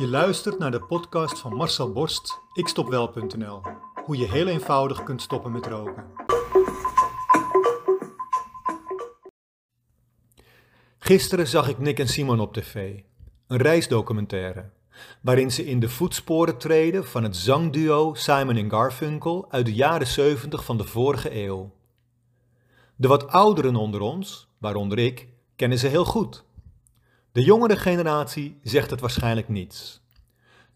Je luistert naar de podcast van Marcel Borst, ikstopwel.nl. Hoe je heel eenvoudig kunt stoppen met roken. Gisteren zag ik Nick en Simon op tv, een reisdocumentaire, waarin ze in de voetsporen treden van het zangduo Simon Garfunkel uit de jaren 70 van de vorige eeuw. De wat ouderen onder ons, waaronder ik, kennen ze heel goed. De jongere generatie zegt het waarschijnlijk niets.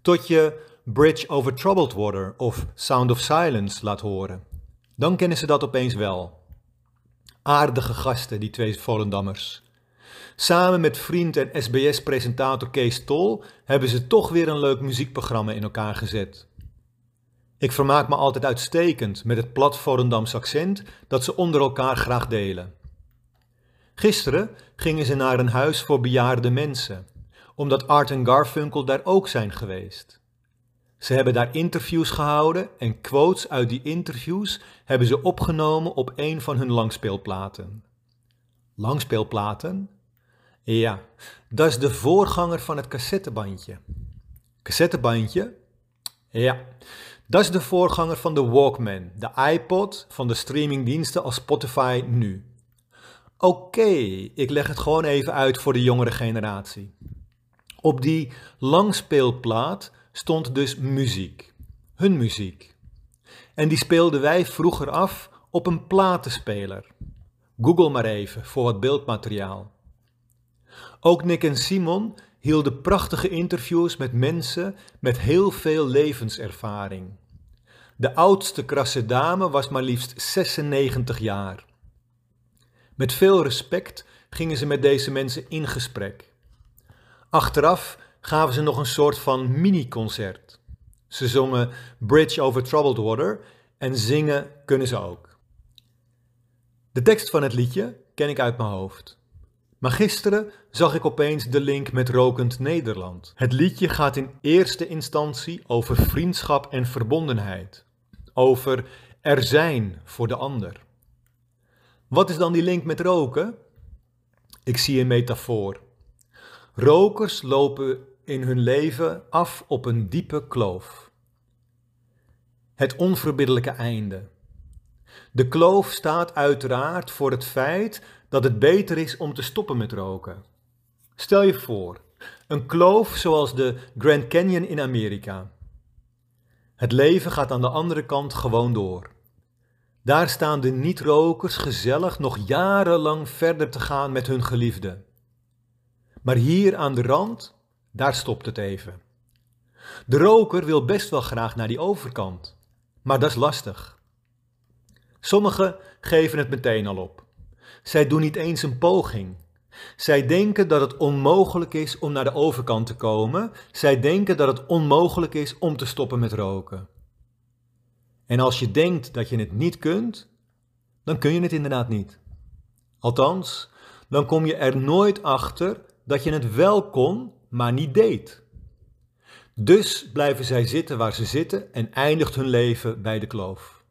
Tot je Bridge over Troubled Water of Sound of Silence laat horen. Dan kennen ze dat opeens wel. Aardige gasten, die twee Volendammers. Samen met vriend en SBS-presentator Kees Tol hebben ze toch weer een leuk muziekprogramma in elkaar gezet. Ik vermaak me altijd uitstekend met het plat Volendams accent dat ze onder elkaar graag delen. Gisteren gingen ze naar een huis voor bejaarde mensen, omdat Art en Garfunkel daar ook zijn geweest. Ze hebben daar interviews gehouden en quotes uit die interviews hebben ze opgenomen op een van hun langspeelplaten. Langspeelplaten? Ja, dat is de voorganger van het cassettebandje. Cassettebandje? Ja, dat is de voorganger van de Walkman, de iPod van de streamingdiensten als Spotify nu. Oké, ik leg het gewoon even uit voor de jongere generatie. Op die langspeelplaat stond dus muziek, hun muziek. En die speelden wij vroeger af op een platenspeler. Google maar even voor wat beeldmateriaal. Ook Nick en Simon hielden prachtige interviews met mensen met heel veel levenservaring. De oudste krasse dame was maar liefst 96 jaar. Met veel respect gingen ze met deze mensen in gesprek. Achteraf gaven ze nog een soort van mini-concert. Ze zongen Bridge over Troubled Water en zingen kunnen ze ook. De tekst van het liedje ken ik uit mijn hoofd. Maar gisteren zag ik opeens de link met Rokend Nederland. Het liedje gaat in eerste instantie over vriendschap en verbondenheid. Over er zijn voor de ander. Wat is dan die link met roken? Ik zie een metafoor. Rokers lopen in hun leven af op een diepe kloof. Het onverbiddelijke einde. De kloof staat uiteraard voor het feit dat het beter is om te stoppen met roken. Stel je voor, een kloof zoals de Grand Canyon in Amerika. Het leven gaat aan de andere kant gewoon door. Daar staan de niet-rokers gezellig nog jarenlang verder te gaan met hun geliefde. Maar hier aan de rand, daar stopt het even. De roker wil best wel graag naar die overkant, maar dat is lastig. Sommigen geven het meteen al op. Zij doen niet eens een poging. Zij denken dat het onmogelijk is om naar de overkant te komen. Zij denken dat het onmogelijk is om te stoppen met roken. En als je denkt dat je het niet kunt, dan kun je het inderdaad niet. Althans, dan kom je er nooit achter dat je het wel kon, maar niet deed. Dus blijven zij zitten waar ze zitten en eindigt hun leven bij de kloof.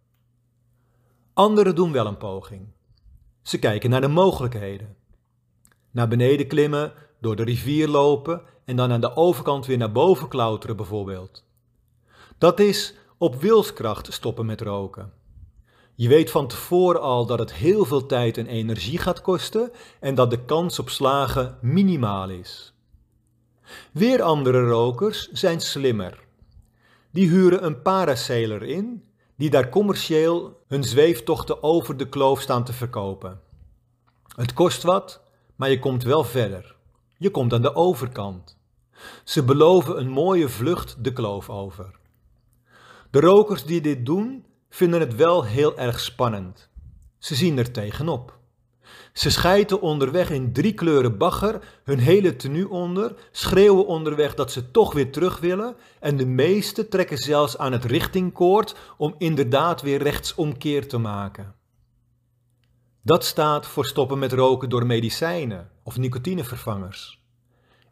Anderen doen wel een poging. Ze kijken naar de mogelijkheden. Naar beneden klimmen, door de rivier lopen en dan aan de overkant weer naar boven klauteren bijvoorbeeld. Dat is op wilskracht stoppen met roken. Je weet van tevoren al dat het heel veel tijd en energie gaat kosten en dat de kans op slagen minimaal is. Weer andere rokers zijn slimmer. Die huren een parasailer in, die daar commercieel hun zweeftochten over de kloof staan te verkopen. Het kost wat, maar je komt wel verder. Je komt aan de overkant. Ze beloven een mooie vlucht de kloof over. De rokers die dit doen, vinden het wel heel erg spannend. Ze zien er tegenop. Ze schijten onderweg in drie kleuren bagger, hun hele tenue onder, schreeuwen onderweg dat ze toch weer terug willen en de meesten trekken zelfs aan het richtingkoord om inderdaad weer rechtsomkeer te maken. Dat staat voor stoppen met roken door medicijnen of nicotinevervangers.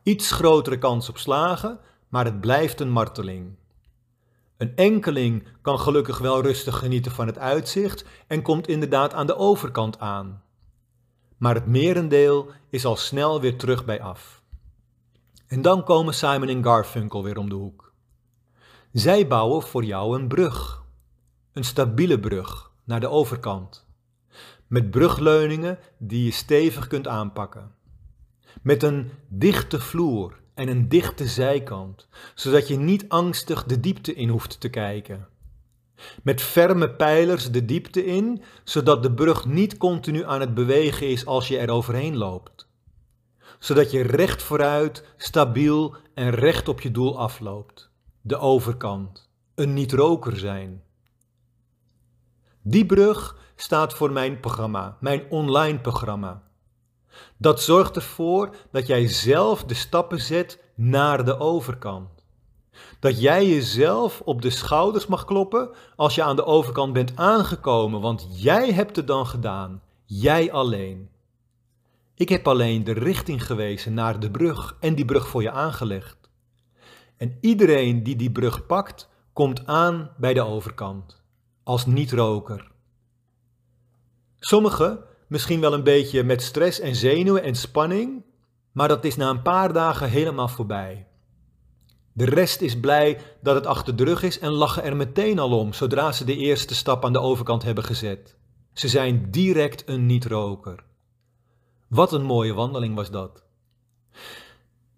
Iets grotere kans op slagen, maar het blijft een marteling. Een enkeling kan gelukkig wel rustig genieten van het uitzicht en komt inderdaad aan de overkant aan. Maar het merendeel is al snel weer terug bij af. En dan komen Simon en Garfunkel weer om de hoek. Zij bouwen voor jou een brug. Een stabiele brug naar de overkant. Met brugleuningen die je stevig kunt aanpakken. Met een dichte vloer en een dichte zijkant, zodat je niet angstig de diepte in hoeft te kijken. Met ferme pijlers de diepte in, zodat de brug niet continu aan het bewegen is als je er overheen loopt. Zodat je recht vooruit, stabiel en recht op je doel afloopt. De overkant. Een niet-roker zijn. Die brug staat voor mijn programma, mijn online programma. Dat zorgt ervoor dat jij zelf de stappen zet naar de overkant. Dat jij jezelf op de schouders mag kloppen als je aan de overkant bent aangekomen, want jij hebt het dan gedaan. Jij alleen. Ik heb alleen de richting gewezen naar de brug en die brug voor je aangelegd. En iedereen die die brug pakt, komt aan bij de overkant, als niet-roker. Sommigen misschien wel een beetje met stress en zenuwen en spanning, maar dat is na een paar dagen helemaal voorbij. De rest is blij dat het achter de rug is en lachen er meteen al om zodra ze de eerste stap aan de overkant hebben gezet. Ze zijn direct een niet-roker. Wat een mooie wandeling was dat.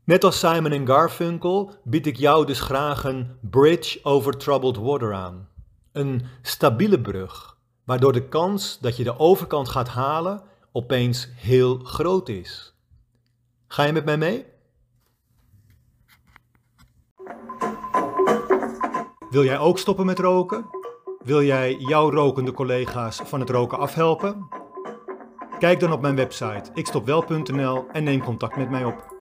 Net als Simon en Garfunkel bied ik jou dus graag een bridge over troubled water aan. Een stabiele brug, waardoor de kans dat je de overkant gaat halen opeens heel groot is. Ga je met mij mee? Wil jij ook stoppen met roken? Wil jij jouw rokende collega's van het roken afhelpen? Kijk dan op mijn website ikstopwel.nl en neem contact met mij op.